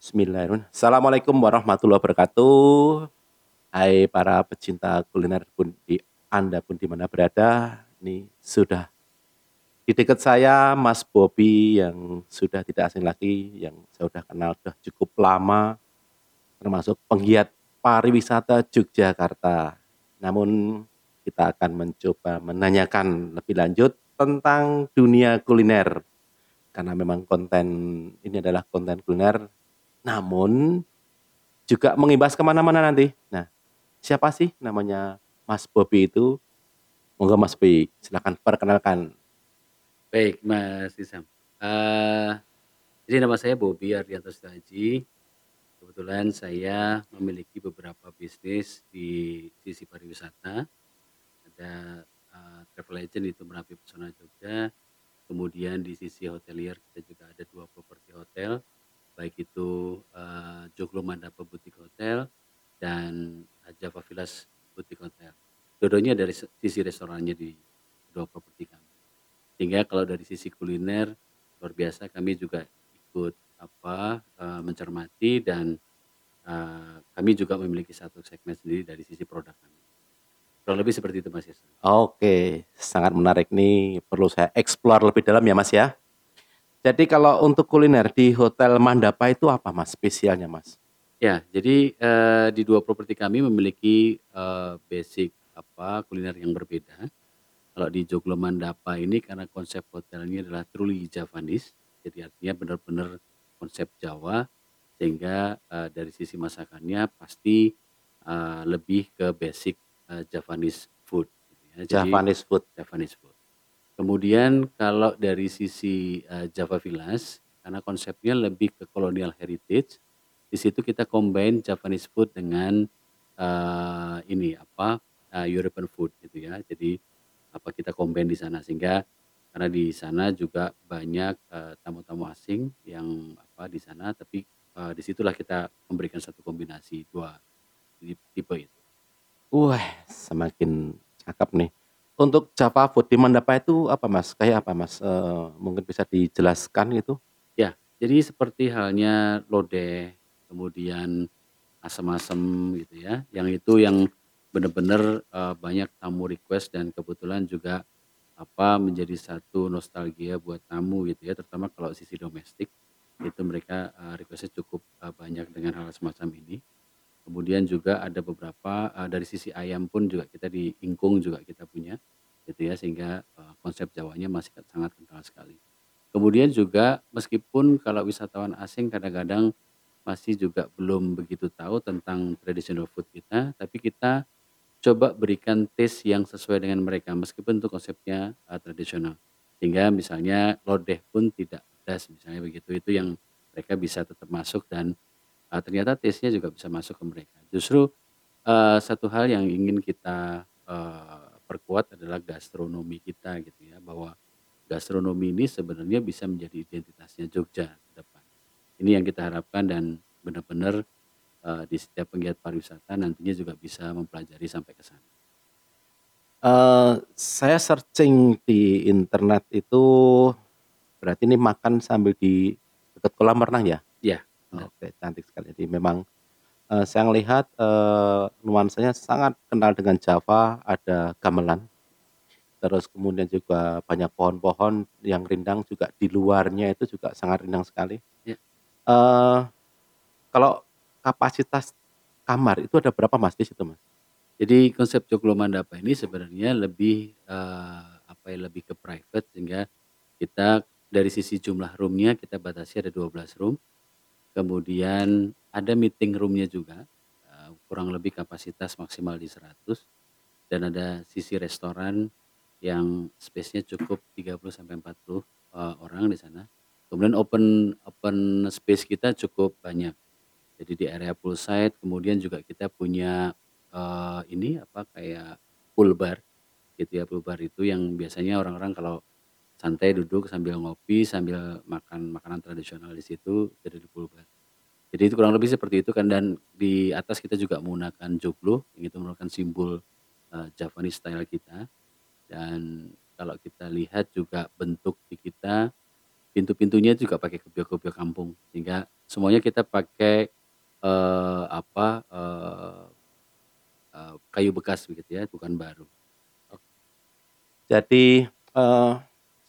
Bismillahirrahmanirrahim. Assalamualaikum warahmatullahi wabarakatuh. Hai para pecinta kuliner pun di Anda pun di mana berada. Ini sudah di dekat saya Mas Bobby yang sudah tidak asing lagi, yang saya sudah kenal sudah cukup lama, termasuk penggiat pariwisata Yogyakarta. Namun kita akan mencoba menanyakan lebih lanjut tentang dunia kuliner. Karena memang konten ini adalah konten kuliner, namun juga mengimbas ke mana-mana nanti. Nah, siapa sih namanya Mas Bobby itu? Monggo Mas Bobby, silakan perkenalkan. Baik, Mas Isam. Eee, jadi nama saya Bobby Ardianto Sitaji. Kebetulan saya memiliki beberapa bisnis di sisi pariwisata. Ada, eee, travel agent itu Merapi Pesona Jogja, kemudian di sisi hotelier kita juga ada 2 properti hotel, baik itu, eee, Joglo Mandapa Boutique Hotel dan Java Villas Boutique Hotel. Dua-duanya dari sisi restorannya di 2 properti kami. Sehingga kalau dari sisi kuliner, luar biasa kami juga ikut apa, eee, mencermati dan, eee, kami juga memiliki satu segmen sendiri dari sisi produk kami. Kurang lebih seperti itu, Mas Ihsan. Oke, sangat menarik nih, perlu saya explore lebih dalam ya, Mas, ya. Jadi kalau untuk kuliner di Hotel Mandapa itu apa, Mas, spesialnya, Mas? Ya, jadi, eee, di 2 properti kami memiliki, eee, basic apa, kuliner yang berbeda. Kalau di Joglo Mandapa ini karena konsep hotelnya adalah truly Javanese, jadi artinya benar-benar konsep Jawa, sehingga, eee, dari sisi masakannya pasti, eee, lebih ke basic, eee, Javanese food gitu ya. Jadi Javanese food. Javanese food. Kemudian kalau dari sisi, eee, Java Villas, karena konsepnya lebih ke colonial heritage, di situ kita combine Javanese food dengan, eee, ini apa, eee, European food gitu ya. Jadi apa, kita combine di sana sehingga karena di sana juga banyak, tamu-tamu asing yang apa, di sana tapi, eee, di situlah kita memberikan satu kombinasi 2 tip tipe itu. Wah, semakin cakep nih. Untuk Java food di Mandapa itu apa, Mas? Kayak apa, Mas? Eee, mungkin bisa dijelaskan gitu? Ya, jadi seperti halnya lodeh, kemudian asem-asem gitu ya, yang itu yang benar-benar, eee, banyak tamu request dan kebetulan juga apa, menjadi satu nostalgia buat tamu gitu ya, terutama kalau sisi domestik, itu mereka, eee, request-nya cukup, banyak dengan hal semacam ini. Kemudian juga ada beberapa, eee, dari sisi ayam pun juga kita di ingkung juga kita punya, gitu ya, sehingga, eee, konsep Jawanya masih sangat kental sekali. Kemudian juga meskipun kalau wisatawan asing kadang-kadang masih juga belum begitu tahu tentang traditional food kita, tapi kita coba berikan taste yang sesuai dengan mereka meskipun itu konsepnya, eee, tradisional. Sehingga misalnya lodeh pun tidak pedas misalnya begitu, itu yang mereka bisa tetap masuk dan, eee, ternyata taste-nya juga bisa masuk ke mereka. Justru, eee, satu hal yang ingin kita, eee, perkuat adalah gastronomi kita gitu ya, bahwa gastronomi ini sebenarnya bisa menjadi identitasnya Jogja ke depan. Ini yang kita harapkan dan benar-benar, eee, di setiap penggiat pariwisata nantinya juga bisa mempelajari sampai ke sana. Eee, saya searching di internet itu, berarti ini makan sambil di dekat kolam renang ya? Iya. Oke, cantik sekali. Jadi memang, eee, saya ngelihat, eee, nuansanya sangat kental dengan Java, ada gamelan, terus kemudian juga banyak pohon-pohon yang rindang juga di luarnya itu juga sangat rindang sekali. Ya. Eee, kalau kapasitas kamar itu ada berapa, Mas, di situ, Mas? Jadi konsep Joglo Mandapa ini sebenarnya lebih, eee, apa ya, lebih ke private sehingga kita dari sisi jumlah room-nya kita batasi ada 12 room, kemudian ada meeting room-nya juga, eee, kurang lebih kapasitas maksimal di 100 dan ada sisi restoran yang space-nya cukup 30 sampai 40, eee, orang di sana. Kemudian open open space kita cukup banyak. Jadi di area poolside kemudian juga kita punya, eee, ini apa, kayak pool bar gitu ya, pool bar itu yang biasanya orang-orang kalau santai duduk sambil ngopi, sambil makan makanan tradisional di situ, jadi di bar. Jadi itu kurang lebih seperti itu kan dan di atas kita juga menggunakan joglo, yang itu merupakan simbol, eee, Javanese style kita dan kalau kita lihat juga bentuk di kita, pintu-pintunya juga pakai kopiah-kopiah kampung, sehingga semuanya kita pakai, eee, apa, eee eee, kayu bekas begitu ya, bukan baru. Jadi, eee,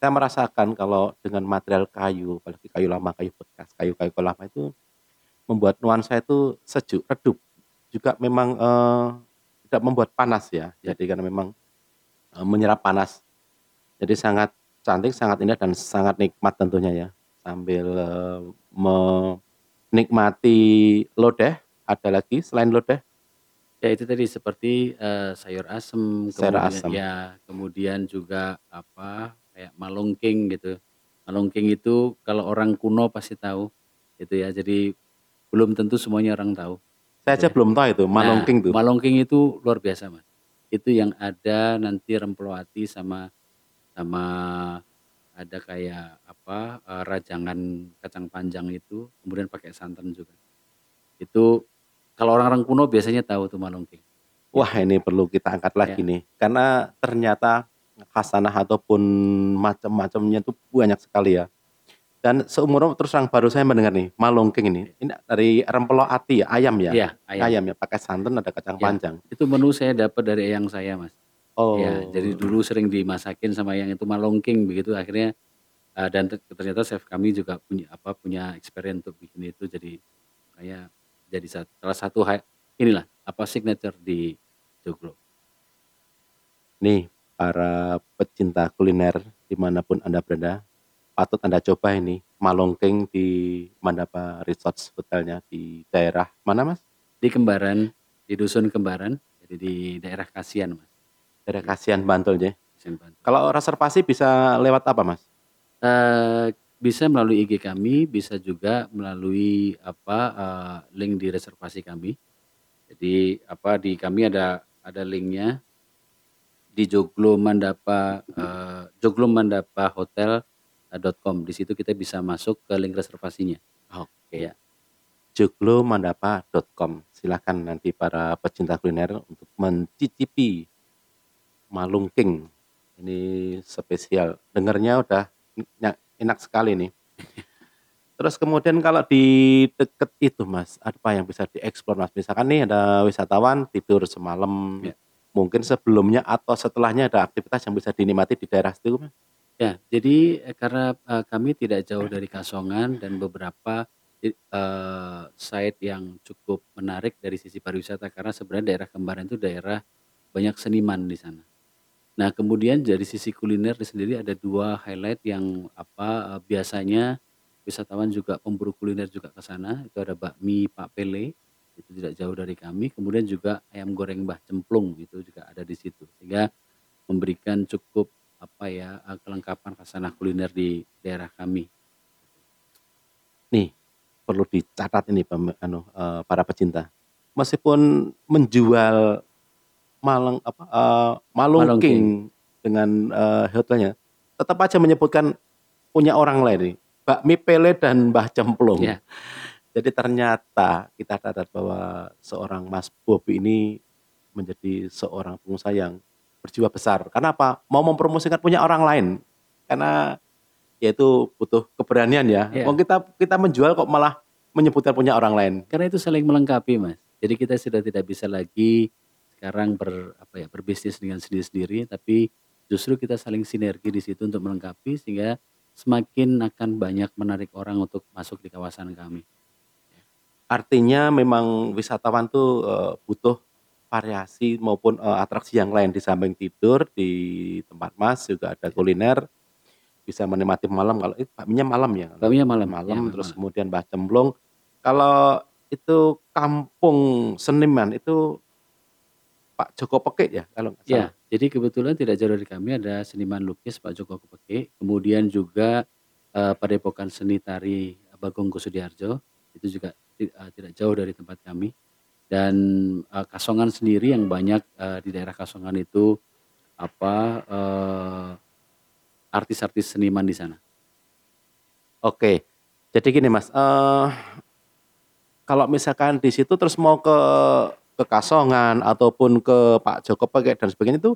saya merasakan kalau dengan material kayu, apalagi kayu lama, kayu bekas, kayu-kayu lama itu membuat nuansa itu sejuk, redup, juga memang, eee, tidak membuat panas ya. Jadi karena memang, eee, menyerap panas. Jadi sangat cantik, sangat indah, dan sangat nikmat tentunya ya, sambil, eee, menikmati lodeh, ada lagi selain lodeh? Ya itu tadi seperti, eee, sayur asem, Sayur kemudian asem. ya, kemudian juga apa, kayak malungking gitu. Malungking itu kalau orang kuno pasti tahu, gitu ya. Jadi belum tentu semuanya orang tahu, Saya gitu aja ya. belum tahu itu, Nah, malungking tuh. malungking itu luar biasa, Mas. Itu yang ada nanti remploati sama sama ada kayak apa, eee, rajangan kacang panjang itu, kemudian pakai santan juga. Itu kalau orang-orang kuno biasanya tahu tuh malungking, Wah gitu. ini perlu kita angkat lagi Ya. nih, karena ternyata khasanah ataupun macam-macamnya itu banyak sekali ya. Dan seumur terus terang baru saya mendengar nih, malungking ini, ini dari remploati ya, ayam ya? Iya, ayam. Ayam ya, pakai santan, ada kacang Ya, panjang. itu menu saya dapat dari eyang saya, Mas. Ya, jadi Oh. dulu sering dimasakin sama eyang itu malungking begitu, akhirnya, eee, dan te ternyata chef kami juga punya apa, punya experience untuk bikin itu, jadi kayak jadi salah satu inilah, apa, signature di Joglo. Nih, para pecinta kuliner di mana pun Anda berada, patut Anda coba ini, malungking di Mandapa Resorts Hotelnya di daerah mana, Mas? Di Kembaran, di Dusun Kembaran, jadi di daerah Kasian, Mas. Daerah. Kasian, Bantul ya? Kasian, Bantul. Kalau reservasi bisa lewat apa, Mas? Eee, bisa melalui IG kami, bisa juga melalui apa, eee, link di reservasi kami. Jadi apa, di kami ada ada linknya di Joglo Mandapa, eee, joglomandapahotel.com. Di situ kita bisa masuk ke link reservasinya. Oke. Iya. joglomandapa.com. Silakan nanti para pecinta kuliner untuk mencicipi malungking. Ini spesial. Dengernya udah enak sekali nih. Terus kemudian kalau di deket itu, Mas, apa yang bisa dieksplor, Mas? Misalkan nih ada wisatawan tidur semalam, Ya. Mungkin sebelumnya atau setelahnya ada aktivitas yang bisa dinikmati di daerah situ? Ya, jadi, eee, karena, eee, kami tidak jauh dari Kasongan dan beberapa eee, site yang cukup menarik dari sisi pariwisata, karena sebenarnya daerah Kembaran itu daerah banyak seniman di sana. Nah, kemudian dari sisi kuliner sendiri ada 2 highlight yang apa, eee, biasanya wisatawan juga pemburu kuliner juga ke sana, itu ada bakmi Pak Pele, itu tidak jauh dari kami, kemudian juga ayam goreng Mbah Cemplung, itu juga ada di situ. Sehingga memberikan cukup apa ya, eee, kelengkapan khasanah kuliner di daerah kami. Nih, perlu dicatat ini anu, eee, para pecinta. Meskipun menjual maleng apa, eee, malungking Malungking. dengan, eee, hotelnya, tetap aja menyebutkan punya orang lain nih, bakmi Pele dan Mbah Cemplung. Ya. Jadi ternyata kita sadar bahwa seorang Mas Bobi ini menjadi seorang pengusaha yang berjiwa besar. Karena apa? Mau mempromosikan punya orang lain. Karena ya itu butuh keberanian ya. Iya. Wong kita kita menjual kok malah menyebutkan punya orang lain. Karena itu saling melengkapi, Mas. Jadi kita sudah tidak bisa lagi sekarang ber apa ya, berbisnis dengan sendiri-sendiri, tapi justru kita saling sinergi di situ untuk melengkapi sehingga semakin akan banyak menarik orang untuk masuk di kawasan kami. Artinya memang wisatawan tuh, eee, butuh variasi maupun, eee, atraksi yang lain di samping tidur di tempat Mas juga ada Ya. kuliner, bisa menikmati malam kalau itu bakminya malam ya? Bakminya malam, Malam, ya terus malam. kemudian Mbah Cemplung. Kalau itu kampung seniman itu Pak Joko Pekik ya kalau nggak salah? Ya, jadi kebetulan tidak jauh dari kami ada seniman lukis Pak Joko Pekik, kemudian juga, eee, Padepokan Seni Tari Bagong Kussudiarjo, itu juga eee, tidak jauh dari tempat kami. Dan, eee, Kasongan sendiri yang banyak, eee, di daerah Kasongan itu apa, eee, artis-artis seniman di sana. Oke. Jadi gini Mas, eee, kalau misalkan di situ terus mau ke ke Kasongan ataupun ke Pak Joko Pekik dan sebagainya itu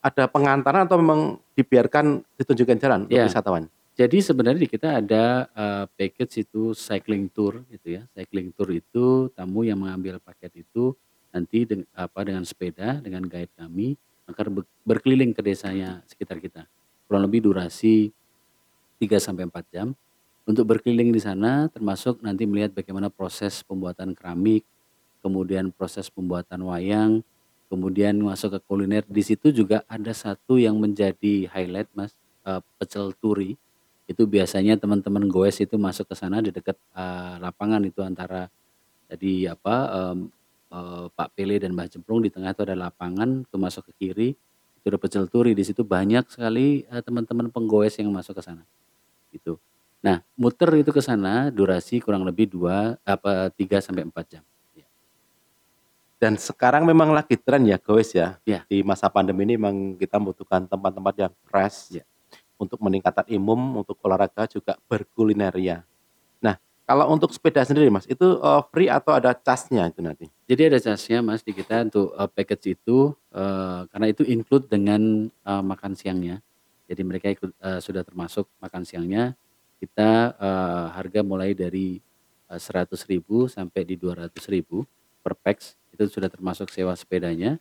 ada pengantaran atau memang dibiarkan ditunjukkan jalan untuk Ya. wisatawan? Jadi sebenarnya di kita ada, eee, package itu cycling tour gitu ya. Cycling tour itu tamu yang mengambil paket itu nanti deng apa, dengan sepeda, dengan guide kami akan be berkeliling ke desanya sekitar kita. Kurang lebih durasi 3 sampai 4 jam. Untuk berkeliling di sana termasuk nanti melihat bagaimana proses pembuatan keramik, kemudian proses pembuatan wayang, kemudian masuk ke kuliner. Di situ juga ada satu yang menjadi highlight Mas, eee, pecel turi. Itu biasanya teman-teman goes itu masuk ke sana di dekat, eee, lapangan itu antara tadi apa, mmm, eee, Pak Pele dan Mbah Cemplung di tengah itu ada lapangan, itu masuk ke kiri, itu ada pecel turi. Di situ banyak sekali, eee, teman-teman penggoes yang masuk ke sana, gitu. Nah, muter itu ke sana durasi kurang lebih 2 apa, 3 sampai 4 jam. Iya. Dan sekarang memang lagi tren ya goes ya, Iya. di masa pandemi ini memang kita membutuhkan tempat-tempat yang fresh, Iya. Untuk meningkatkan imun, untuk olahraga juga berkulineria. Nah, kalau untuk sepeda sendiri Mas, itu, eee, free atau ada cas-nya itu nanti? Jadi ada cas-nya Mas di kita untuk, eee, package itu, eee, karena itu include dengan, eee, makan siangnya. Jadi mereka ikut, eee, sudah termasuk makan siangnya. Kita, eee, harga mulai dari, eee, 100.000 sampai di 200.000 per pax, itu sudah termasuk sewa sepedanya,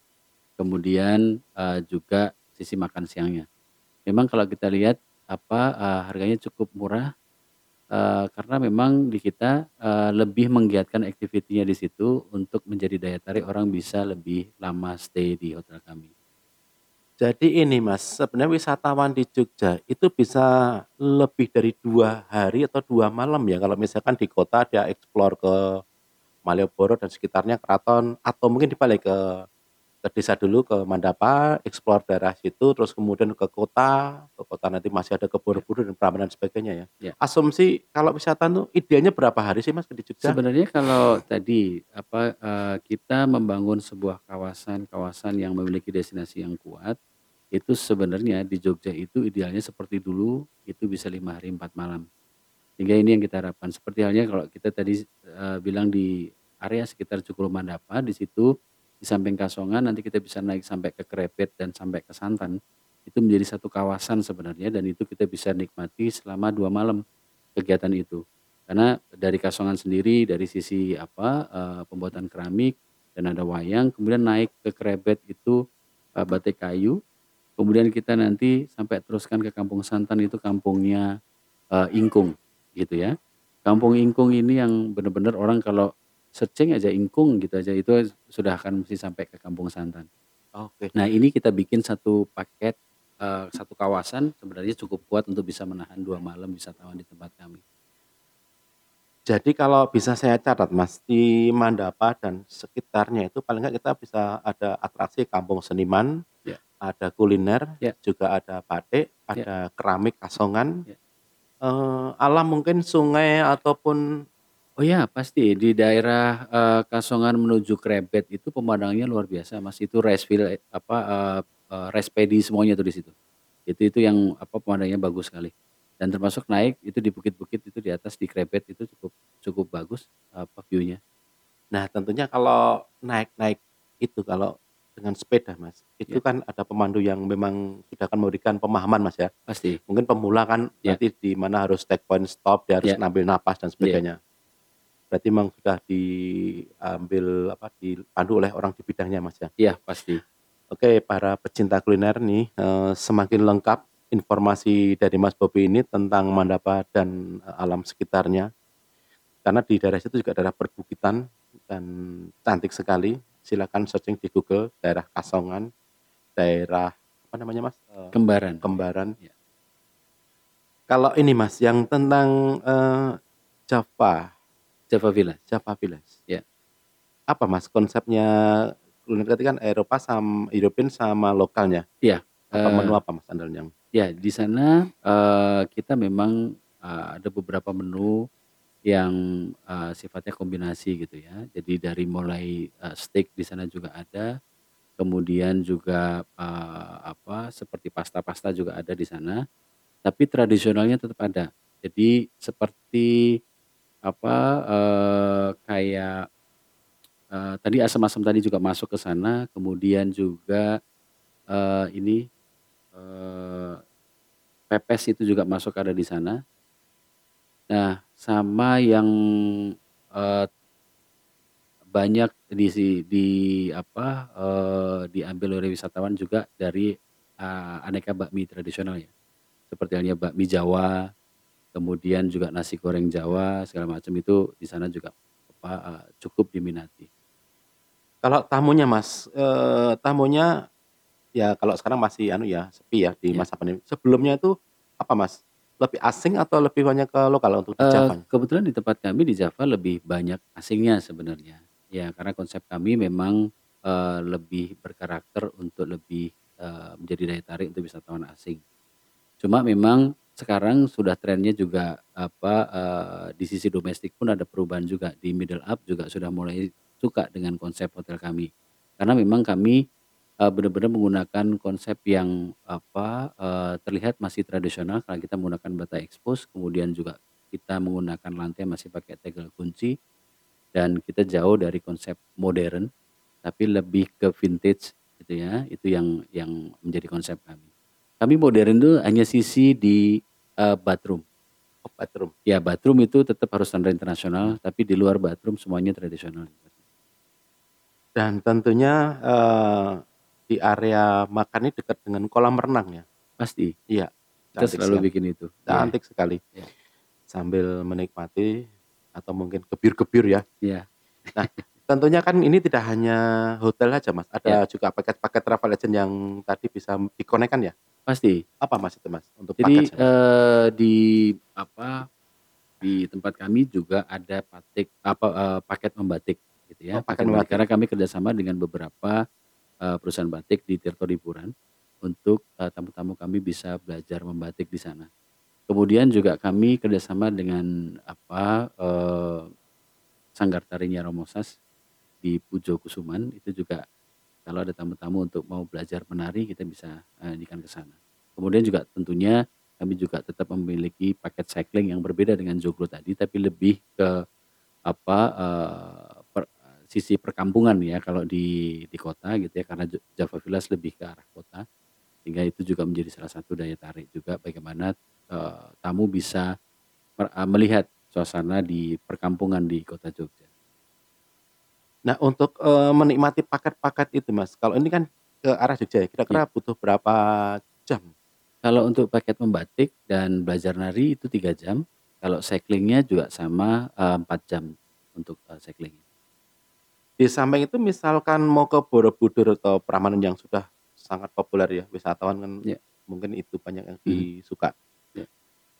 kemudian, eee, juga sisi makan siangnya. Memang kalau kita lihat apa, eee, harganya cukup murah, eee, karena memang di kita, eee, lebih menggiatkan activity-nya di situ untuk menjadi daya tarik orang bisa lebih lama stay di hotel kami. Jadi ini Mas, sebenarnya wisatawan di Jogja itu bisa lebih dari 2 hari atau 2 malam ya kalau misalkan di kota dia explore ke Malioboro dan sekitarnya, keraton, atau mungkin dibalik ke ke desa dulu, ke Mandapa, explore daerah situ, terus kemudian ke kota, ke kota nanti masih ada ke. Borobudur dan Prambanan dan sebagainya ya. Iya. Asumsi kalau wisata tuh idealnya berapa hari sih Mas di Jogja? Sebenarnya kalau tadi apa, eee, kita membangun sebuah kawasan-kawasan yang memiliki destinasi yang kuat, itu sebenarnya di Jogja itu idealnya seperti dulu, itu bisa 5 hari 4 malam. Sehingga ini yang kita harapkan. Seperti halnya kalau kita tadi, eee, bilang di area sekitar Cukul Mandapa, di situ di samping Kasongan nanti kita bisa naik sampai ke Krebet dan sampai ke Santan. Itu menjadi satu kawasan sebenarnya dan itu kita bisa nikmati selama 2 malam kegiatan itu. Karena dari Kasongan sendiri dari sisi apa, eee, pembuatan keramik dan ada wayang, kemudian naik ke Krebet itu, eee, batik kayu, kemudian kita nanti sampai teruskan ke Kampung Santan itu kampungnya, eee, Ingkung gitu ya. Kampung Ingkung ini yang benar-benar orang kalau searching aja Ingkung gitu aja, itu sudah akan mesti sampai ke Kampung Santan. Oke. Nah ini kita bikin satu paket, eee, satu kawasan sebenarnya cukup kuat untuk bisa menahan 2 malam wisatawan di tempat kami. Jadi kalau bisa saya catat Mas, di Mandapa dan sekitarnya itu paling enggak kita bisa ada atraksi kampung seniman, Ya. ada kuliner, Ya. juga ada batik, Ya. ada keramik Kasongan, Ya. eee, alam mungkin sungai ataupun Oh ya pasti di daerah, eee, Kasongan menuju Krebet itu pemandangannya luar biasa Mas, itu rice field e apa, eee eee, rice paddy semuanya tuh di situ. Itu itu yang apa, pemandangannya bagus sekali. Dan termasuk naik itu di bukit-bukit itu di atas di Krebet itu cukup cukup bagus, apa, view-nya. Nah tentunya kalau naik-naik itu kalau dengan sepeda Mas, itu Ya. kan ada pemandu yang memang sudah akan memberikan pemahaman Mas ya. Pasti. Mungkin pemula kan Ya. nanti di mana harus take point stop, dia harus Ya. ngambil napas dan Iya. sebagainya. Berarti memang sudah diambil apa, dipandu oleh orang di bidangnya Mas ya. Iya pasti. Oke para pecinta kuliner nih, eee, semakin lengkap informasi dari Mas Bobi ini tentang Mandapa dan, eee, alam sekitarnya. Karena di daerah situ juga daerah perbukitan dan cantik sekali. Silakan searching di Google daerah Kasongan, daerah apa namanya Mas, eee, Kembaran. Kembaran. Ya. Kalau ini Mas yang tentang, eee, Java Java Village. Java Village. Ya. Apa Mas konsepnya kuliner tadi kan Eropa sam European sama lokalnya? Iya, Apa menu eee apa Mas andalannya? Ya di sana, eee, kita memang, eee, ada beberapa menu yang, eee, sifatnya kombinasi gitu ya. Jadi dari mulai, eee, steak di sana juga ada, kemudian juga, eee, apa, seperti pasta-pasta juga ada di sana, tapi tradisionalnya tetap ada. Jadi seperti apa, eee, kayak, eee, tadi asam-asam tadi juga masuk ke sana, kemudian juga, eee, ini, pepes itu juga masuk ada di sana. Nah, sama yang, eee banyak di si di apa, diambil oleh wisatawan juga dari, aneka bakmi tradisional ya. Seperti halnya bakmi Jawa, kemudian juga nasi goreng Jawa segala macam itu di sana juga apa, eee, cukup diminati. Kalau tamunya Mas, eee, tamunya ya kalau sekarang masih anu ya, sepi ya di Ya. masa pandemi. Sebelumnya itu apa Mas? Lebih asing atau lebih banyak ke lokal untuk di Eee, Javanya? kebetulan di tempat kami di Java lebih banyak asingnya sebenarnya. Ya karena konsep kami memang, eee, lebih berkarakter untuk lebih, eee, menjadi daya tarik untuk wisatawan asing. Cuma memang sekarang sudah trennya juga apa, eee, di sisi domestik pun ada perubahan juga. Di middle up juga sudah mulai suka dengan konsep hotel kami. Karena memang kami, eee, benar-benar menggunakan konsep yang apa, eee, terlihat masih tradisional karena kita menggunakan bata ekspos, kemudian juga kita menggunakan lantai masih pakai tegel kunci, dan kita jauh dari konsep modern, tapi lebih ke vintage gitu ya, itu yang yang menjadi konsep kami. Kami modern tuh hanya sisi di, eee, bathroom. Oh bathroom. Ya bathroom itu tetap harus standar internasional, tapi di luar bathroom semuanya tradisional. Dan tentunya, eee, di area makan ini dekat dengan kolam renang ya? Pasti. Iya, Kita cantik selalu sekali. bikin itu. Iya. Cantik sekali. Iya. Sambil menikmati atau mungkin gebir-gebir ya. Iya. Nah, tentunya kan ini tidak hanya hotel aja Mas, Ya. ada juga paket-paket travel agent yang tadi bisa dikonekkan ya? Pasti. Apa Mas itu Mas, untuk Jadi, paketnya? eee, di apa, di tempat kami juga ada patik apa, eee, paket membatik gitu ya, Oh paket paket membatik. membatik. Karena kami kerjasama dengan beberapa, eee, perusahaan batik di Tirto Liburan untuk, eee, tamu-tamu kami bisa belajar membatik di sana. Kemudian juga kami kerjasama dengan apa, eee, Sanggar Tari Nyi Romosas di Pujo Kusuman, itu juga kalau ada tamu-tamu untuk mau belajar menari kita bisa, eee, inikan ke sana. Kemudian juga tentunya kami juga tetap memiliki paket cycling yang berbeda dengan joglo tadi, tapi lebih ke apa, eee, per sisi perkampungan ya kalau di di kota gitu ya, karena Ja Java Villas lebih ke arah kota, sehingga itu juga menjadi salah satu daya tarik juga bagaimana, eee, tamu bisa mer eee, melihat suasana di perkampungan di kota Jogja. Nah untuk, eee, menikmati paket-paket itu Mas, kalau ini kan ke arah Jogja ya, Iya. kira-kira butuh berapa jam? Kalau untuk paket membatik dan belajar nari itu 3 jam, kalau cycling-nya juga sama, eee, 4 jam untuk, eee, cycling. Di samping itu misalkan mau ke Borobudur atau Prambanan yang sudah sangat populer ya, wisatawan kan Ya. mungkin itu banyak yang Mhm. disuka.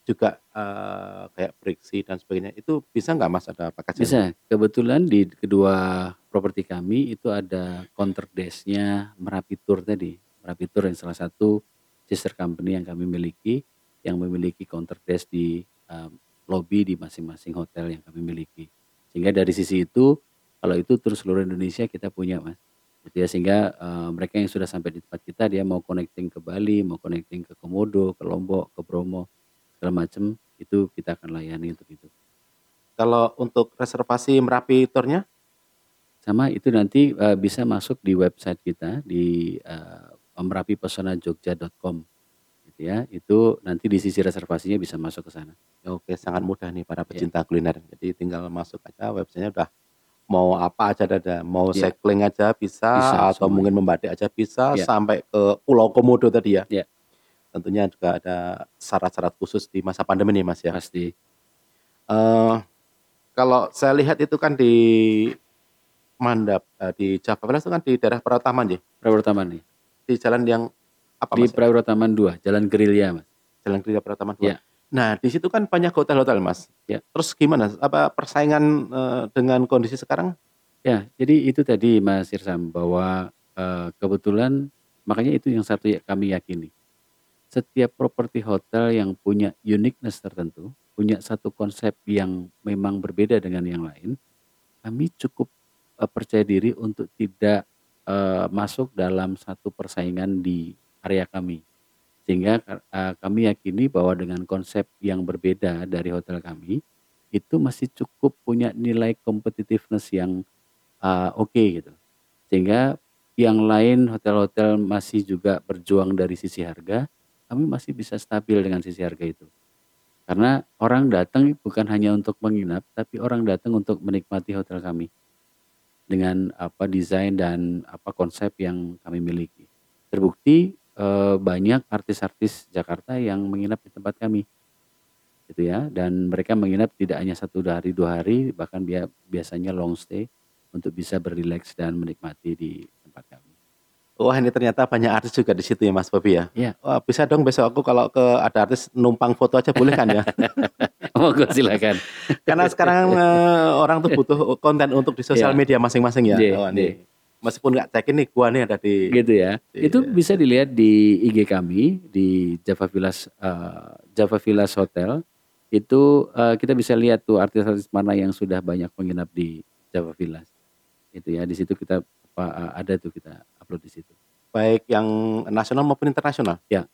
Juga, eee, kayak Brixi dan sebagainya, itu bisa nggak Mas ada paketnya? Bisa. Kebetulan di kedua properti kami itu ada counter desk-nya Merapi Tour tadi. Merapi Tour yang salah satu sister company yang kami miliki, yang memiliki counter desk di, eee, lobi di masing-masing hotel yang kami miliki. Sehingga dari sisi itu, kalau itu tur seluruh Indonesia kita punya Mas, gitu ya. Sehingga, eee, mereka yang sudah sampai di tempat kita dia mau connecting ke Bali, mau connecting ke Komodo, ke Lombok, ke Bromo, segala macam, itu kita akan layani untuk itu. Kalau untuk reservasi Merapi Tour-nya? Sama itu nanti, eee, bisa masuk di website kita di, eee, merapipesonajogja.com gitu ya. Itu nanti di sisi reservasinya bisa masuk ke sana. Oke, sangat mudah nih para Ya. pecinta kuliner. Jadi tinggal masuk aja website-nya udah mau apa aja ada, mau Ya. cycling aja bisa, Bisa atau mungkin semuanya. membatik aja bisa, Ya. sampai ke Pulau Komodo tadi ya? Ya. Tentunya juga ada syarat-syarat khusus di masa pandemi nih Mas ya? Pasti. Eee, kalau saya lihat itu kan di Mandap, eee, di Java Villas itu kan di daerah Prautaman ya? Prawotaman nih. Di jalan yang apa Di Mas ya? Prawotaman 2, Jalan Gerilya Mas. Jalan Gerilya Prautaman 2. Ya. Nah di situ kan banyak hotel-hotel Mas. Ya. Terus gimana, apa persaingan, eee, dengan kondisi sekarang? Ya, jadi itu tadi Mas Irsam bahwa, eee, kebetulan makanya itu yang satu ya kami yakini. Setiap properti hotel yang punya uniqueness tertentu, punya satu konsep yang memang berbeda dengan yang lain, kami cukup, eee, percaya diri untuk tidak, eee, masuk dalam satu persaingan di area kami. Sehingga, eee, kami yakini bahwa dengan konsep yang berbeda dari hotel kami, itu masih cukup punya nilai competitiveness yang, eee, oke gitu. Sehingga yang lain hotel-hotel masih juga berjuang dari sisi harga, kami masih bisa stabil dengan sisi harga itu. Karena orang datang bukan hanya untuk menginap, tapi orang datang untuk menikmati hotel kami. Dengan apa desain dan apa konsep yang kami miliki. Terbukti eh, banyak artis-artis Jakarta yang menginap di tempat kami. Gitu ya. Dan mereka menginap tidak hanya satu hari, dua hari, bahkan biasanya long stay untuk bisa berileks dan menikmati di tempat kami. Wah ini ternyata banyak artis juga di situ ya Mas Bobi ya? Iya. Wah bisa dong besok aku kalau ke ada artis numpang foto aja boleh kan ya? Monggo silakan. Karena sekarang eh, orang tuh butuh konten untuk di sosial Iya. media masing-masing ya. Wah, iya. nih. Meskipun nggak cekin nih gua nih ada di Gitu ya. Iya. Itu bisa dilihat di IG kami di Java Villas eh, Java Villas Hotel. Itu eh, kita bisa lihat tuh artis-artis mana yang sudah banyak menginap di Java Villas. Itu ya. Di situ kita apa, ada tuh kita upload di situ. baik yang nasional maupun internasional. Ya.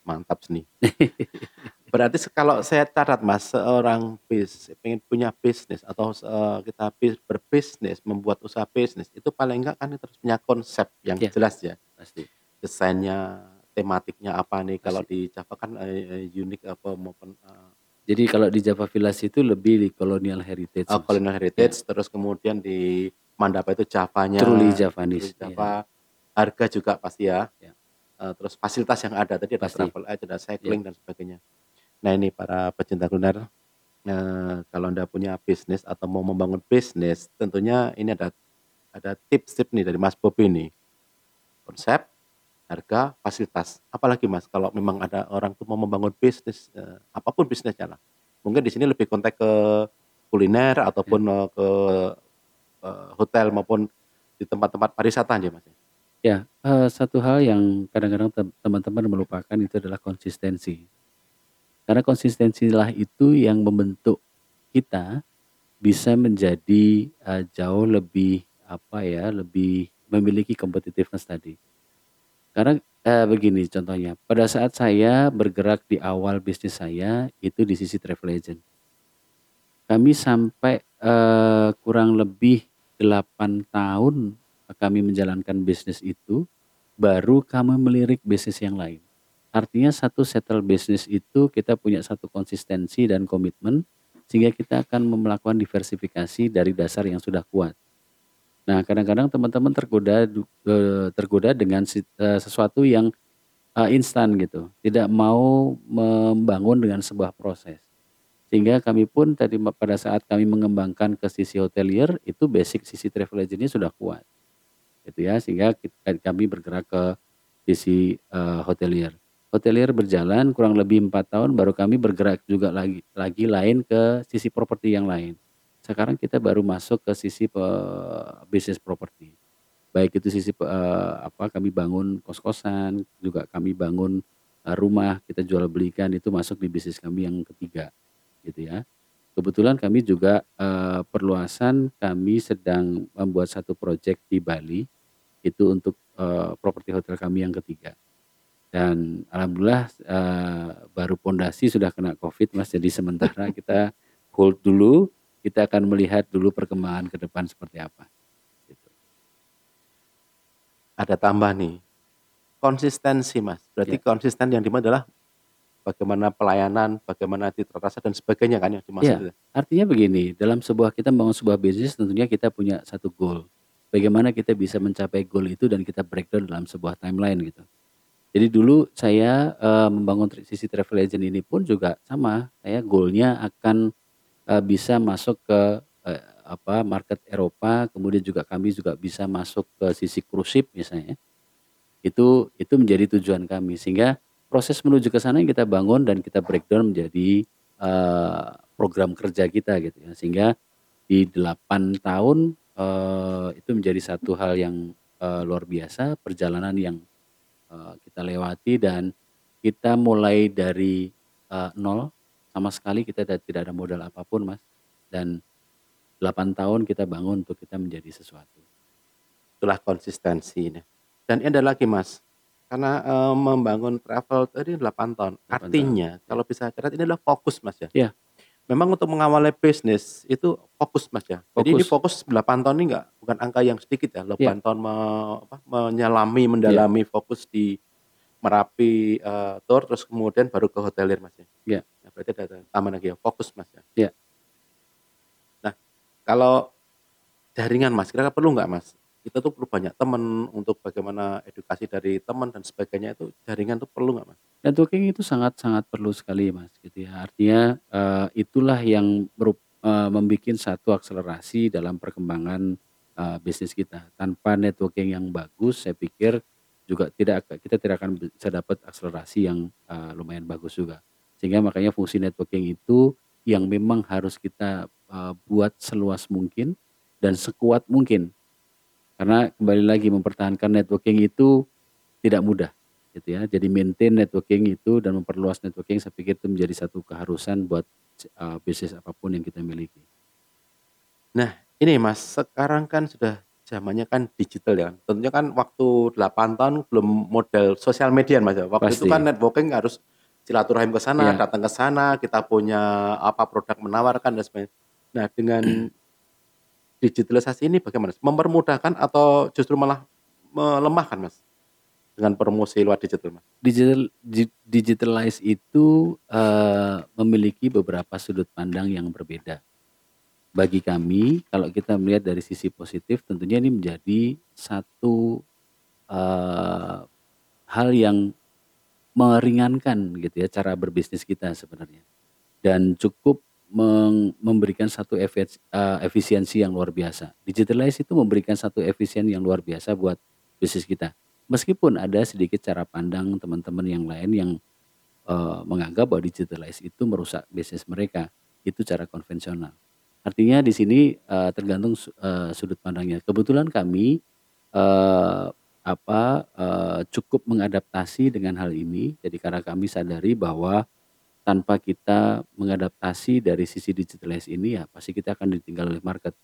Mantap nih. Berarti kalau saya catat Mas, seorang bis pengen punya bisnis atau eh, kita bis- berbisnis, membuat usaha bisnis itu paling enggak kan harus punya konsep yang Ya. jelas ya. Pasti. Desainnya, tematiknya apa nih? Kalau Pasti. di Java kan eh, unik apa maupun eh, Jadi kalau di Java Villas itu lebih di colonial heritage. oh, colonial heritage, terus kemudian di Mandapa itu Javanya, Truly truly Javanese. Java, harga juga pasti ya. Ya. Eh, terus fasilitas yang ada tadi ada Pasti. travel aid, ada cycling dan sebagainya. Nah ini para pecinta kuliner, eh, kalau anda punya bisnis atau mau membangun bisnis, tentunya ini ada ada tips-tips nih dari Mas Bobi nih. Konsep, harga, fasilitas. Apalagi Mas kalau memang ada orang tuh mau membangun bisnis, eh, apa pun bisnisnya lah. Mungkin di sini lebih kontak ke kuliner ataupun eh, ke hotel maupun di tempat-tempat pariwisata aja Mas. Ya, eh, satu hal yang kadang-kadang tem- teman-teman melupakan itu adalah konsistensi. Karena konsistensilah itu yang membentuk kita bisa menjadi eh, jauh lebih apa ya, lebih memiliki competitiveness tadi. Karena eh, begini contohnya, pada saat saya bergerak di awal bisnis saya itu di sisi travel agent. Kami sampai eh, kurang lebih 8 tahun kami menjalankan bisnis itu, baru kami melirik bisnis yang lain. Artinya satu settle bisnis itu kita punya satu konsistensi dan komitmen sehingga kita akan melakukan diversifikasi dari dasar yang sudah kuat. Nah, kadang-kadang teman-teman tergoda eh, tergoda dengan eh, sesuatu yang eh, instan gitu, tidak mau membangun dengan sebuah proses. Sehingga kami pun tadi pada saat kami mengembangkan ke sisi hotelier itu basic sisi travel agentnya sudah kuat. Gitu ya, sehingga kita- kami bergerak ke sisi eh, hotelier. Hotelier berjalan kurang lebih empat tahun baru kami bergerak juga lagi lagi lain ke sisi properti yang lain. Sekarang kita baru masuk ke sisi bisnis properti. Baik itu sisi eh, apa kami bangun kos-kosan, juga kami bangun eh, rumah kita jual belikan itu masuk di bisnis kami yang ketiga gitu ya. Kebetulan kami juga eh, perluasan kami sedang membuat satu proyek di Bali itu untuk eh, properti hotel kami yang ketiga. Dan alhamdulillah eh, baru pondasi sudah kena Covid Mas. Jadi sementara kita hold dulu, kita akan melihat dulu perkembangan ke depan seperti apa. Gitu. Ada tambah nih, konsistensi Mas. Berarti Ya. konsisten yang di mana adalah bagaimana pelayanan, bagaimana citra rasa dan sebagainya kan yang dimaksud itu. Artinya begini, dalam sebuah kita membangun sebuah bisnis tentunya kita punya satu goal. Bagaimana kita bisa mencapai goal itu dan kita breakdown dalam sebuah timeline gitu. Jadi dulu saya eh, membangun sisi travel agent ini pun juga sama. Saya goalnya akan eh, bisa masuk ke eh, apa market Eropa, kemudian juga kami juga bisa masuk ke sisi cruise ship misalnya. Itu itu menjadi tujuan kami sehingga proses menuju ke sana yang kita bangun dan kita breakdown menjadi eh, program kerja kita gitu ya. Sehingga di 8 tahun eh, itu menjadi satu hal yang eh, luar biasa, perjalanan yang eh, kita lewati dan kita mulai dari eh, nol sama sekali kita tidak ada modal apa pun mas dan 8 tahun kita bangun untuk kita menjadi sesuatu. Itulah konsistensi. Dan ini ada lagi Mas, karena eh, membangun travel tadi 8 tahun. 8 Artinya kalau bisa catat ini adalah fokus Mas ya. Iya. Memang untuk mengawali bisnis itu fokus Mas ya. Jadi ini fokus 8 tahun ini enggak bukan angka yang sedikit ya. 8 Iya. tahun me- apa, menyelami, mendalami fokus di Merapi, eee, tour terus kemudian baru ke Hotelir, Mas, ya? Iya. Nah, berarti ada tambahan lagi ya, fokus, Mas, ya? Iya. Nah, kalau jaringan, Mas, kira-kira perlu nggak, Mas? Kita tuh perlu banyak temen untuk bagaimana edukasi dari teman dan sebagainya itu jaringan tuh perlu nggak, Mas? Networking itu sangat-sangat perlu sekali, Mas, gitu ya. Artinya, eee, itulah yang merup membikin satu akselerasi dalam perkembangan, eee, bisnis kita. Tanpa networking yang bagus saya pikir juga tidak ak kita tidak akan bisa dapat akselerasi yang, eee, lumayan bagus juga. Sehingga makanya fungsi networking itu yang memang harus kita, eee, buat seluas mungkin dan sekuat mungkin. Karena kembali lagi mempertahankan networking itu tidak mudah, gitu ya. Jadi maintain networking itu dan memperluas networking saya pikir itu menjadi satu keharusan buat eee, bisnis apa pun yang kita miliki. Nah, ini, Mas, sekarang kan sudah zamannya kan digital ya, tentunya kan waktu 8 tahun belum model sosial media, Mas, ya. Waktu itu kan Pasti. networking harus silaturahim ke sana, Iya. datang ke sana, kita punya apa, produk menawarkan dan sebagainya. Nah, dengan digitalisasi ini bagaimana? Mempermudahkan atau justru malah melemahkan, Mas? Dengan promosi lewat digital, Mas? Digital di digitalize itu, eee, memiliki beberapa sudut pandang yang berbeda. Bagi kami, kalau kita melihat dari sisi positif tentunya ini menjadi satu, eee, hal yang meringankan gitu ya cara berbisnis kita sebenarnya. Dan cukup memberikan satu eee, efisiensi yang luar biasa. Digitalize itu memberikan satu efisien yang luar biasa buat bisnis kita. Meskipun ada sedikit cara pandang teman-teman yang lain yang, eee, menganggap bahwa digitalize itu merusak bisnis mereka, itu cara konvensional. Artinya di sini, eee, tergantung sudut pandangnya. Kebetulan kami, apa, cukup mengadaptasi dengan hal ini. Jadi karena kami sadari bahwa tanpa kita mengadaptasi dari sisi digitalize ini ya pasti kita akan ditinggal oleh market.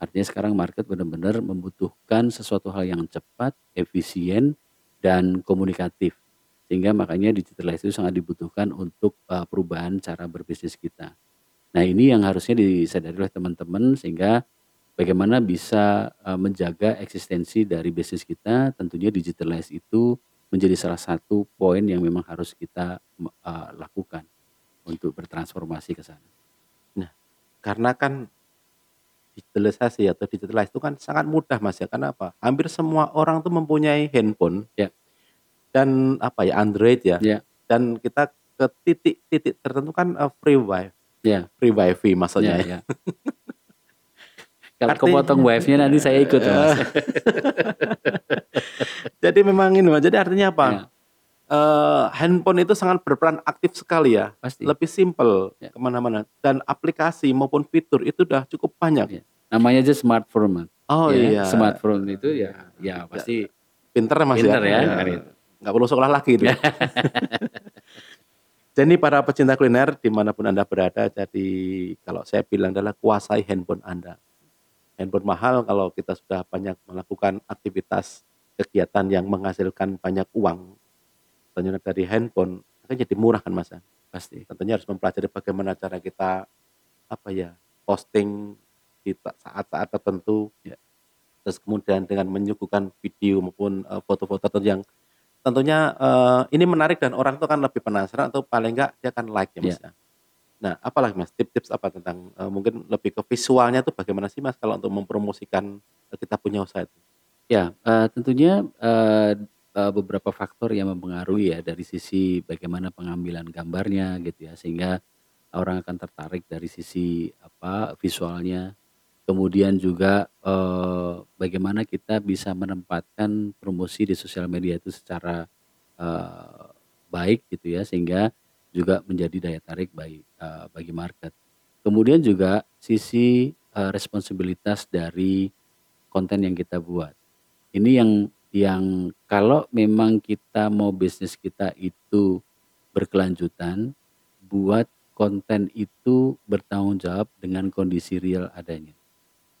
Artinya sekarang market benar-benar membutuhkan sesuatu hal yang cepat, efisien, dan komunikatif. Sehingga makanya digitalize itu sangat dibutuhkan untuk, eee, perubahan cara berbisnis kita. Nah, ini yang harusnya disadari oleh teman-teman sehingga bagaimana bisa, eee, menjaga eksistensi dari bisnis kita, tentunya digitalize itu menjadi salah satu poin yang memang harus kita eee, lakukan untuk bertransformasi ke sana. Nah, karena kan digitalisasi atau digitalize itu kan sangat mudah, Mas, ya. Karena apa? Hampir semua orang tuh mempunyai handphone Ya. dan apa ya, Android ya. Ya. Dan kita ke titik-titik tertentu kan, eee, free wi Ya. free WiFi maksudnya Ya ya. ya. Kalau Arti kepotong wifi-nya nanti saya ikut Mas. Jadi memang ini, Mas, jadi artinya apa? Ya. Eee, handphone itu sangat berperan aktif sekali ya. Pasti. Lebih simpel Ya. ke mana-mana dan aplikasi maupun fitur itu udah cukup banyak. Ya. Namanya aja smartphone. Oh, Ya, iya. smartphone itu ya ya pasti Pinter ya, Mas, ya. pinter ya, Ya. itu. Nggak perlu sekolah lagi itu. Jadi para pecinta kuliner di mana pun Anda berada, jadi kalau saya bilang adalah kuasai handphone Anda. Handphone mahal kalau kita sudah banyak melakukan aktivitas kegiatan yang menghasilkan banyak uang, tentunya dari handphone akan jadi murah kan, Mas, ya. Pasti. Tentunya harus mempelajari bagaimana cara kita apa ya, posting di saat-saat tertentu. Ya. Terus kemudian dengan menyuguhkan video maupun, eee, foto-foto tertentu yang tentunya, eee, ini menarik dan orang itu akan lebih penasaran atau paling enggak dia akan like ya, Mas, Ya. ya. Nah, apalagi, Mas, tips-tips apa tentang, eee, mungkin lebih ke visualnya tuh bagaimana sih, Mas, kalau untuk mempromosikan, eee, kita punya usaha itu? Ya, eee, tentunya, eee eee, beberapa faktor yang mempengaruhi ya dari sisi bagaimana pengambilan gambarnya gitu ya, sehingga orang akan tertarik dari sisi apa, visualnya. Kemudian juga, eee, bagaimana kita bisa menempatkan promosi di sosial media itu secara, eee, baik gitu ya, sehingga juga menjadi daya tarik bagi eee, bagi market. Kemudian juga sisi, eee, responsibilitas dari konten yang kita buat. Ini yang yang kalau memang kita mau bisnis kita itu berkelanjutan, buat konten itu bertanggung jawab dengan kondisi real adanya.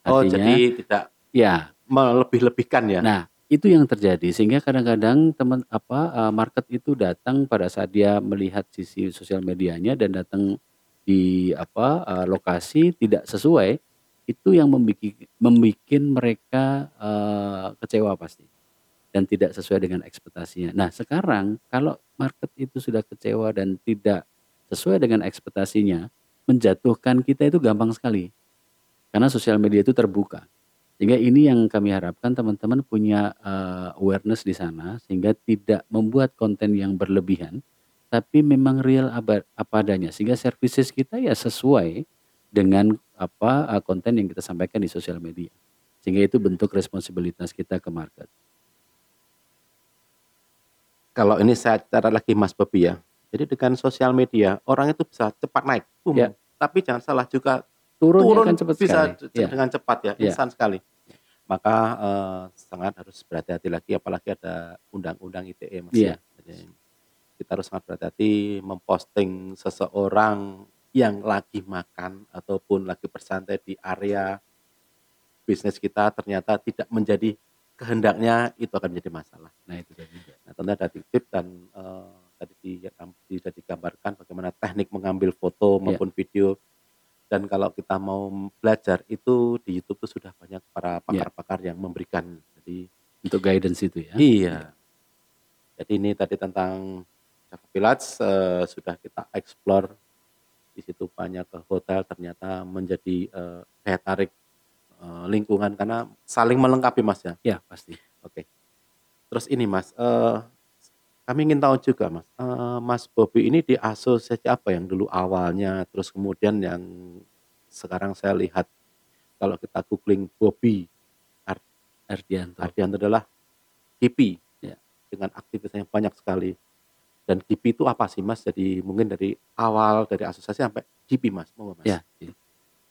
Oh, Artinya jadi tidak ya. melebih-lebihkan ya? Nah, itu yang terjadi sehingga kadang-kadang teman apa, eee, market itu datang pada saat dia melihat sisi sosial medianya dan datang di apa, eee, lokasi tidak sesuai, itu yang membiki membikin mereka, eee, kecewa pasti. Dan tidak sesuai dengan ekspektasinya. Nah, sekarang kalau market itu sudah kecewa dan tidak sesuai dengan ekspektasinya, menjatuhkan kita itu gampang sekali. Karena sosial media itu terbuka. Sehingga ini yang kami harapkan teman-teman punya uh, awareness di sana sehingga tidak membuat konten yang berlebihan tapi memang real apa, adanya sehingga services kita ya sesuai dengan apa uh, konten yang kita sampaikan di sosial media. Sehingga itu bentuk responsibilitas kita ke market. Kalau ini saya cara lagi Mas Bobi ya. Jadi dengan sosial media orang itu bisa cepat naik, boom. Ya. Tapi jangan salah juga Turun, turun kan cepat bisa sekali. Ya. dengan cepat ya, Ya. instan sekali. Maka eh, sangat harus berhati-hati lagi, apalagi ada undang-undang ITE mas Iya. ya. Jadi kita harus sangat berhati-hati memposting seseorang yang lagi makan ataupun lagi bersantai di area bisnis kita ternyata tidak menjadi kehendaknya itu akan menjadi masalah. Nah, itu tadi. Nah, tentunya ada tip dan eh, tadi di- sudah digambarkan bagaimana teknik mengambil foto Ya. maupun video. Dan kalau kita mau belajar itu di YouTube itu sudah banyak para Ya. pakar-pakar yang memberikan. Jadi Untuk guidance itu ya. iya. Jadi ini tadi tentang Java Pilates eh, sudah kita explore di situ banyak ke hotel ternyata menjadi eh, daya tarik eh, lingkungan karena saling melengkapi Mas ya. Ya, pasti. Oke. Terus ini Mas, eh, kami ingin tahu juga Mas, eh, Mas Bobi ini di asosiasi apa yang dulu awalnya, terus kemudian yang sekarang saya lihat kalau kita googling Bobi Ardianto. Ardianto adalah GP Ya. dengan aktivitasnya banyak sekali. Dan GP itu apa sih Mas? Jadi mungkin dari awal dari asosiasi sampai GP Mas, mau Mas? Ya. iya.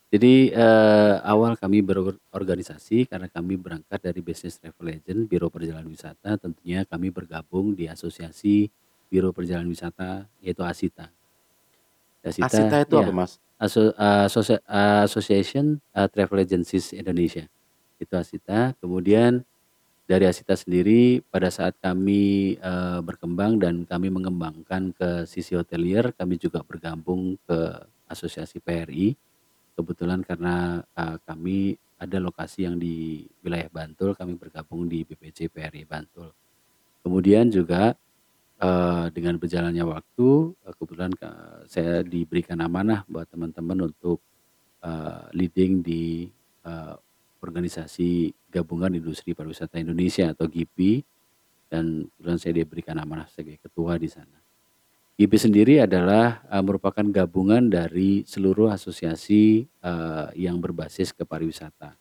Jadi eh, awal kami berorganisasi karena kami berangkat dari Business Travel Agent, Biro Perjalanan Wisata. Tentunya kami bergabung di Asosiasi Biro Perjalanan Wisata yaitu ASITA. Asita itu ya, apa Mas? Aso- Association uh, Travel Agencies Indonesia. Itu ASITA. Kemudian dari ASITA sendiri pada saat kami uh, berkembang dan kami mengembangkan ke sisi hotelier, kami juga bergabung ke Asosiasi PRI. Kebetulan karena uh, kami ada lokasi yang di wilayah Bantul, kami bergabung di BPC PRI Bantul. Kemudian juga uh, dengan berjalannya waktu, uh, kebetulan uh, saya diberikan amanah buat teman-teman untuk uh, leading di uh, organisasi gabungan industri pariwisata Indonesia atau GIPI dan kebetulan saya diberikan amanah sebagai ketua di sana. GIPI sendiri adalah uh, merupakan gabungan dari seluruh asosiasi uh, yang berbasis ke pariwisata.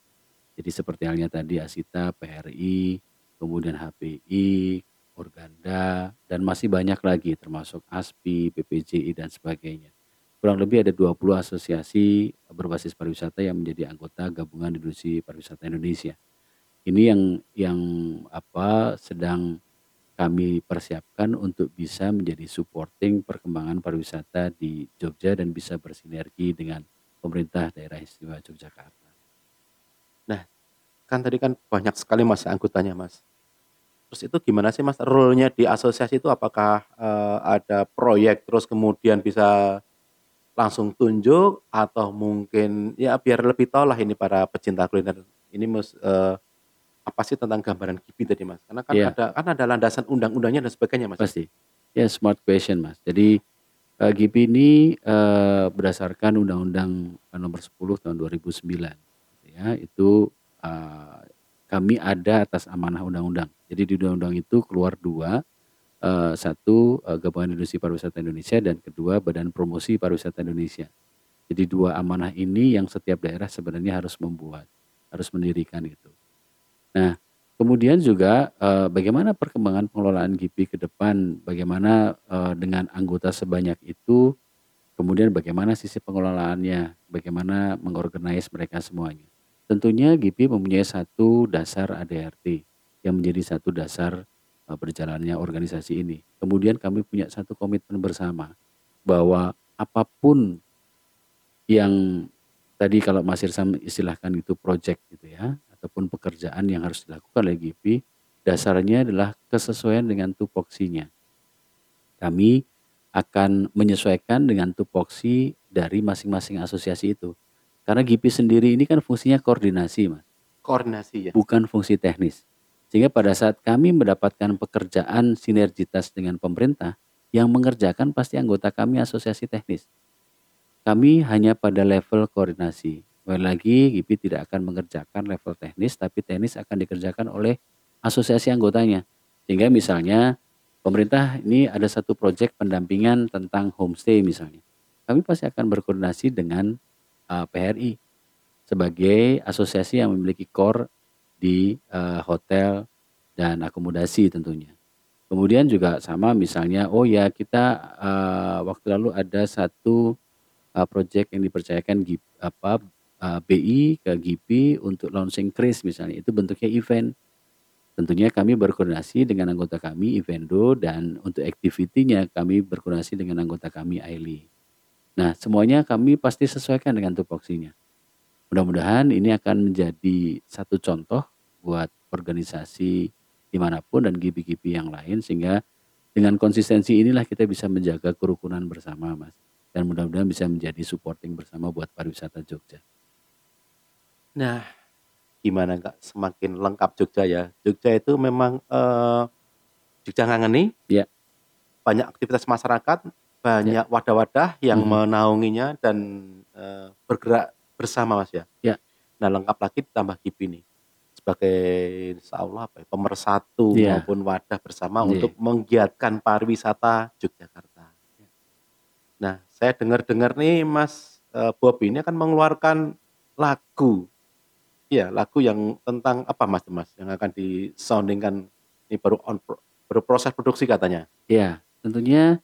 Jadi seperti halnya tadi Asita, PRI, kemudian HPI, Organda, dan masih banyak lagi termasuk ASPI, PPJI dan sebagainya. Kurang lebih ada 20 asosiasi berbasis pariwisata yang menjadi anggota gabungan industri pariwisata Indonesia. Ini yang yang apa sedang kami persiapkan untuk bisa menjadi supporting perkembangan pariwisata di Jogja dan bisa bersinergi dengan pemerintah daerah istimewa Yogyakarta. Kan tadi kan banyak sekali Mas anggotanya Mas. Terus itu gimana sih Mas role-nya di asosiasi itu apakah eh, ada proyek terus kemudian bisa langsung tunjuk atau mungkin ya biar lebih tahu lah ini para pecinta kuliner ini Mas eh, apa sih tentang gambaran GIPI tadi Mas? Karena kan Iya. ada kan ada landasan undang-undangnya dan sebagainya Mas. Pasti. Ya smart question mas. Jadi uh, GIPI ini uh, berdasarkan Undang-Undang Nomor 10 tahun 2009. Ya itu uh, kami ada atas amanah undang-undang. Jadi di undang-undang itu keluar dua, uh, satu uh, Gabungan Industri Pariwisata Indonesia dan kedua Badan Promosi Pariwisata Indonesia. Jadi dua amanah ini yang setiap daerah sebenarnya harus membuat, harus mendirikan itu. Nah, kemudian juga eh, bagaimana perkembangan pengelolaan GIPI ke depan, bagaimana eh, dengan anggota sebanyak itu, kemudian bagaimana sisi pengelolaannya, bagaimana mengorganize mereka semuanya. Tentunya GIPI mempunyai satu dasar ADRT yang menjadi satu dasar eh, berjalannya organisasi ini. Kemudian kami punya satu komitmen bersama bahwa apa pun yang tadi kalau Mas Irsam istilahkan itu project gitu ya, ataupun pekerjaan yang harus dilakukan oleh GIPI, dasarnya adalah kesesuaian dengan tupoksinya. Kami akan menyesuaikan dengan tupoksi dari masing-masing asosiasi itu. Karena GIPI sendiri ini kan fungsinya koordinasi, Mas, Koordinasi ya. bukan fungsi teknis. Sehingga pada saat kami mendapatkan pekerjaan sinergitas dengan pemerintah, yang mengerjakan pasti anggota kami asosiasi teknis. Kami hanya pada level koordinasi. Kembali lagi, GIPI tidak akan mengerjakan level teknis, tapi teknis akan dikerjakan oleh asosiasi anggotanya. Sehingga misalnya pemerintah ini ada satu proyek pendampingan tentang homestay misalnya. Kami pasti akan berkoordinasi dengan uh, PRI sebagai asosiasi yang memiliki core di uh, hotel dan akomodasi tentunya. Kemudian juga sama misalnya, oh ya kita uh, waktu lalu ada satu uh, proyek yang dipercayakan GIP, apa uh, BI ke GIPI untuk launching cruise misalnya, itu bentuknya event. Tentunya kami berkoordinasi dengan anggota kami Evendo dan untuk activity-nya kami berkoordinasi dengan anggota kami AILI. Nah, semuanya kami pasti sesuaikan dengan tupoksinya. Mudah-mudahan ini akan menjadi satu contoh buat organisasi di mana pun dan GIPI-GIPI yang lain sehingga dengan konsistensi inilah kita bisa menjaga kerukunan bersama, Mas. Dan mudah-mudahan bisa menjadi supporting bersama buat pariwisata Jogja. Nah, gimana Kak, semakin lengkap Jogja ya. Jogja itu memang eh, Jogja ngangeni, Ya, banyak aktivitas masyarakat, banyak wadah-wadah yang Mhm. menaunginya dan eh, bergerak bersama Mas ya. Ya. Nah, lengkap lagi ditambah GIPI nih sebagai insya Allah apa ya, pemersatu Iya. maupun wadah bersama Iya. untuk menggiatkan pariwisata Yogyakarta. Nah, saya dengar-dengar nih Mas eh, Bob ini akan mengeluarkan lagu. Iya, lagu yang tentang apa Mas Mas yang akan disoundingkan ini baru on baru proses produksi katanya. Ya, tentunya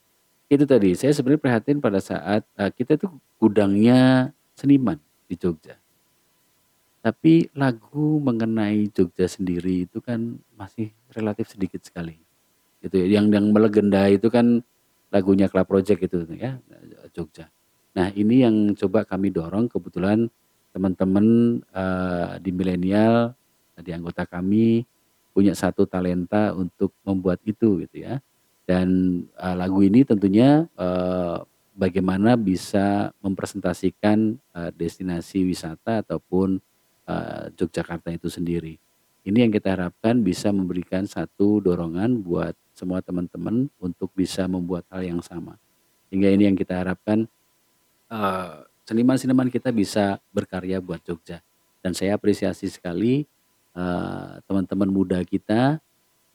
itu tadi. Saya sebenarnya prihatin pada saat uh, kita itu gudangnya seniman di Jogja. Tapi lagu mengenai Jogja sendiri itu kan masih relatif sedikit sekali. Gitu ya. Yang yang melegenda itu kan lagunya Club Project itu ya Jogja. Nah, ini yang coba kami dorong kebetulan teman-teman uh, di milenial di anggota kami punya satu talenta untuk membuat itu gitu ya. Dan uh, lagu ini tentunya uh, bagaimana bisa mempresentasikan uh, destinasi wisata ataupun uh, Yogyakarta itu sendiri. Ini yang kita harapkan bisa memberikan satu dorongan buat semua teman-teman untuk bisa membuat hal yang sama. Hingga ini yang kita harapkan uh, seniman-seniman kita bisa berkarya buat Jogja. Dan saya apresiasi sekali uh, teman-teman muda kita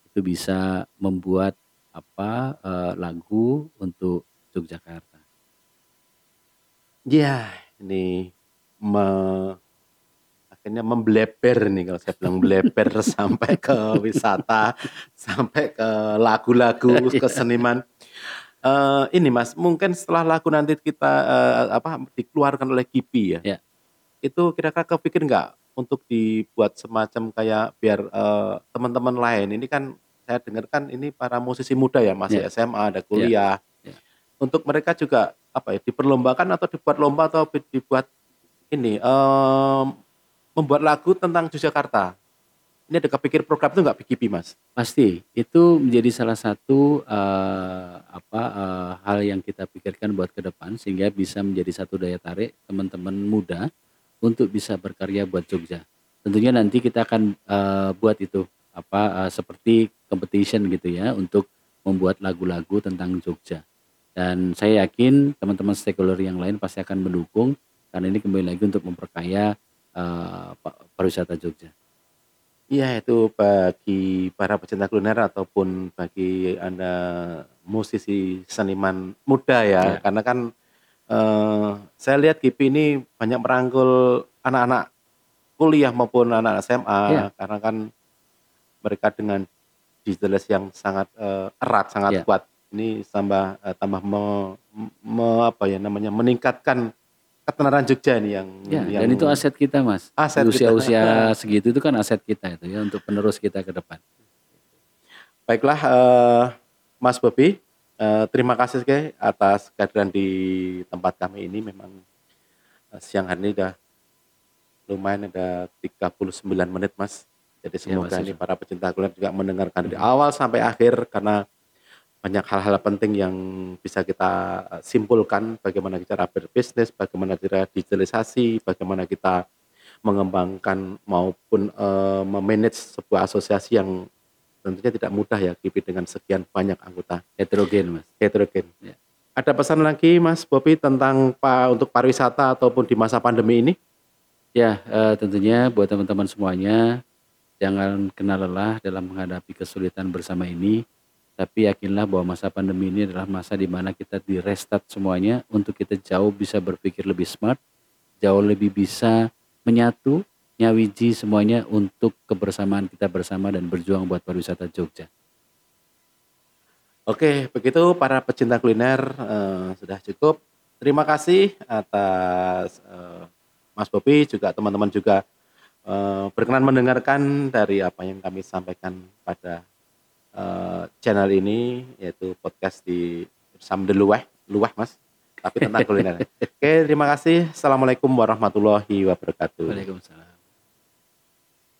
itu bisa membuat apa uh, lagu untuk Yogyakarta. Ya, ini me- akhirnya membleber nih kalau saya bilang bleber sampai ke wisata, sampai ke lagu-lagu, ke seniman. Eh, ini Mas, mungkin setelah lagu nanti kita eh, apa dikeluarkan oleh Kipi ya, Ya. itu kira-kira kepikir nggak untuk dibuat semacam kayak biar eh, teman-teman lain ini kan saya dengar kan ini para musisi muda ya masih Ya. SMA ada kuliah Ya. untuk mereka juga apa ya diperlombakan atau dibuat lomba atau dibuat ini em, membuat lagu tentang Yogyakarta ini ada kepikir program itu nggak Kipi Mas? Pasti itu menjadi salah satu uh, apa uh, hal yang kita pikirkan buat ke depan sehingga bisa menjadi satu daya tarik teman-teman muda untuk bisa berkarya buat Jogja. Tentunya nanti kita akan uh, buat itu apa uh, seperti competition gitu ya untuk membuat lagu-lagu tentang Jogja. Dan saya yakin teman-teman stakeholder yang lain pasti akan mendukung karena ini kembali lagi untuk memperkaya uh, pa- pariwisata Jogja. Iya itu bagi para pecinta kuliner ataupun bagi anda musisi seniman muda ya, Ya. karena kan eh, saya lihat Gipi ini banyak merangkul anak-anak kuliah maupun anak SMA Ya. karena kan mereka dengan digitalis yang sangat eh, erat, sangat Ya. kuat. Ini tambah eh, tambah me- me- apa ya namanya meningkatkan ketenaran Jogja ini yang Ya, yang dan itu aset kita, Mas. Aset Di kita. usia-usia segitu itu kan aset kita itu ya untuk penerus kita ke depan. Baiklah, eh, Mas Bobi, eh, terima kasih sekali atas kehadiran di tempat kami ini. Memang eh, siang hari ini udah lumayan ada 39 menit, Mas. Jadi Ya, semoga Mas ini para pecinta kuliner juga mendengarkan dari awal sampai akhir karena banyak hal-hal penting yang bisa kita eh, simpulkan bagaimana cara berbisnis, bagaimana cara digitalisasi, bagaimana kita mengembangkan maupun, eee, me-manage sebuah asosiasi yang tentunya tidak mudah ya, Kipi, dengan sekian banyak anggota. Heterogen, Mas. Heterogen. Ya. Ada pesan lagi Mas Bobi tentang pa untuk pariwisata ataupun di masa pandemi ini? Ya, eee, tentunya buat teman-teman semuanya, jangan kenal lelah dalam menghadapi kesulitan bersama ini, tapi yakinlah bahwa masa pandemi ini adalah masa di mana kita di-restart semuanya untuk kita jauh bisa berpikir lebih smart, jauh lebih bisa menyatu, nyawiji semuanya untuk kebersamaan kita bersama dan berjuang buat pariwisata Jogja. Oke, begitu para pecinta kuliner, eee, sudah cukup. Terima kasih atas, eee, Mas Bobi, juga teman-teman juga, eee, berkenan mendengarkan dari apa yang kami sampaikan pada, eee, channel ini, yaitu podcast di Samdeluweh, luweh Mas, tapi tentang kuliner. Oke, terima kasih. Assalamualaikum warahmatullahi wabarakatuh. Waalaikumsalam.